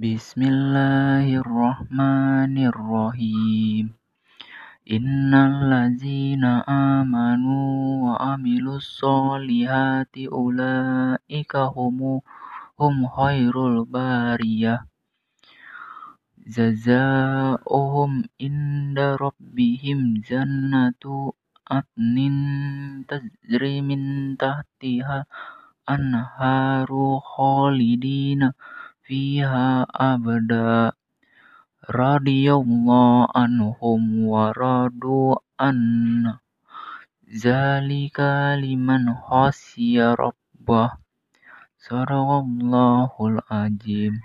بسم الله الرحمن الرحيم إن الذين آمنوا وعملوا الصالحات أولئك هم هم خير البارية جزاؤهم عند ربهم جنة عدن تجري من تحتها الأنهار خالدين fiha abda radiyallahu anhum wa radu anna. Zalika liman khasiya rabbah. Sadaqallahul azim.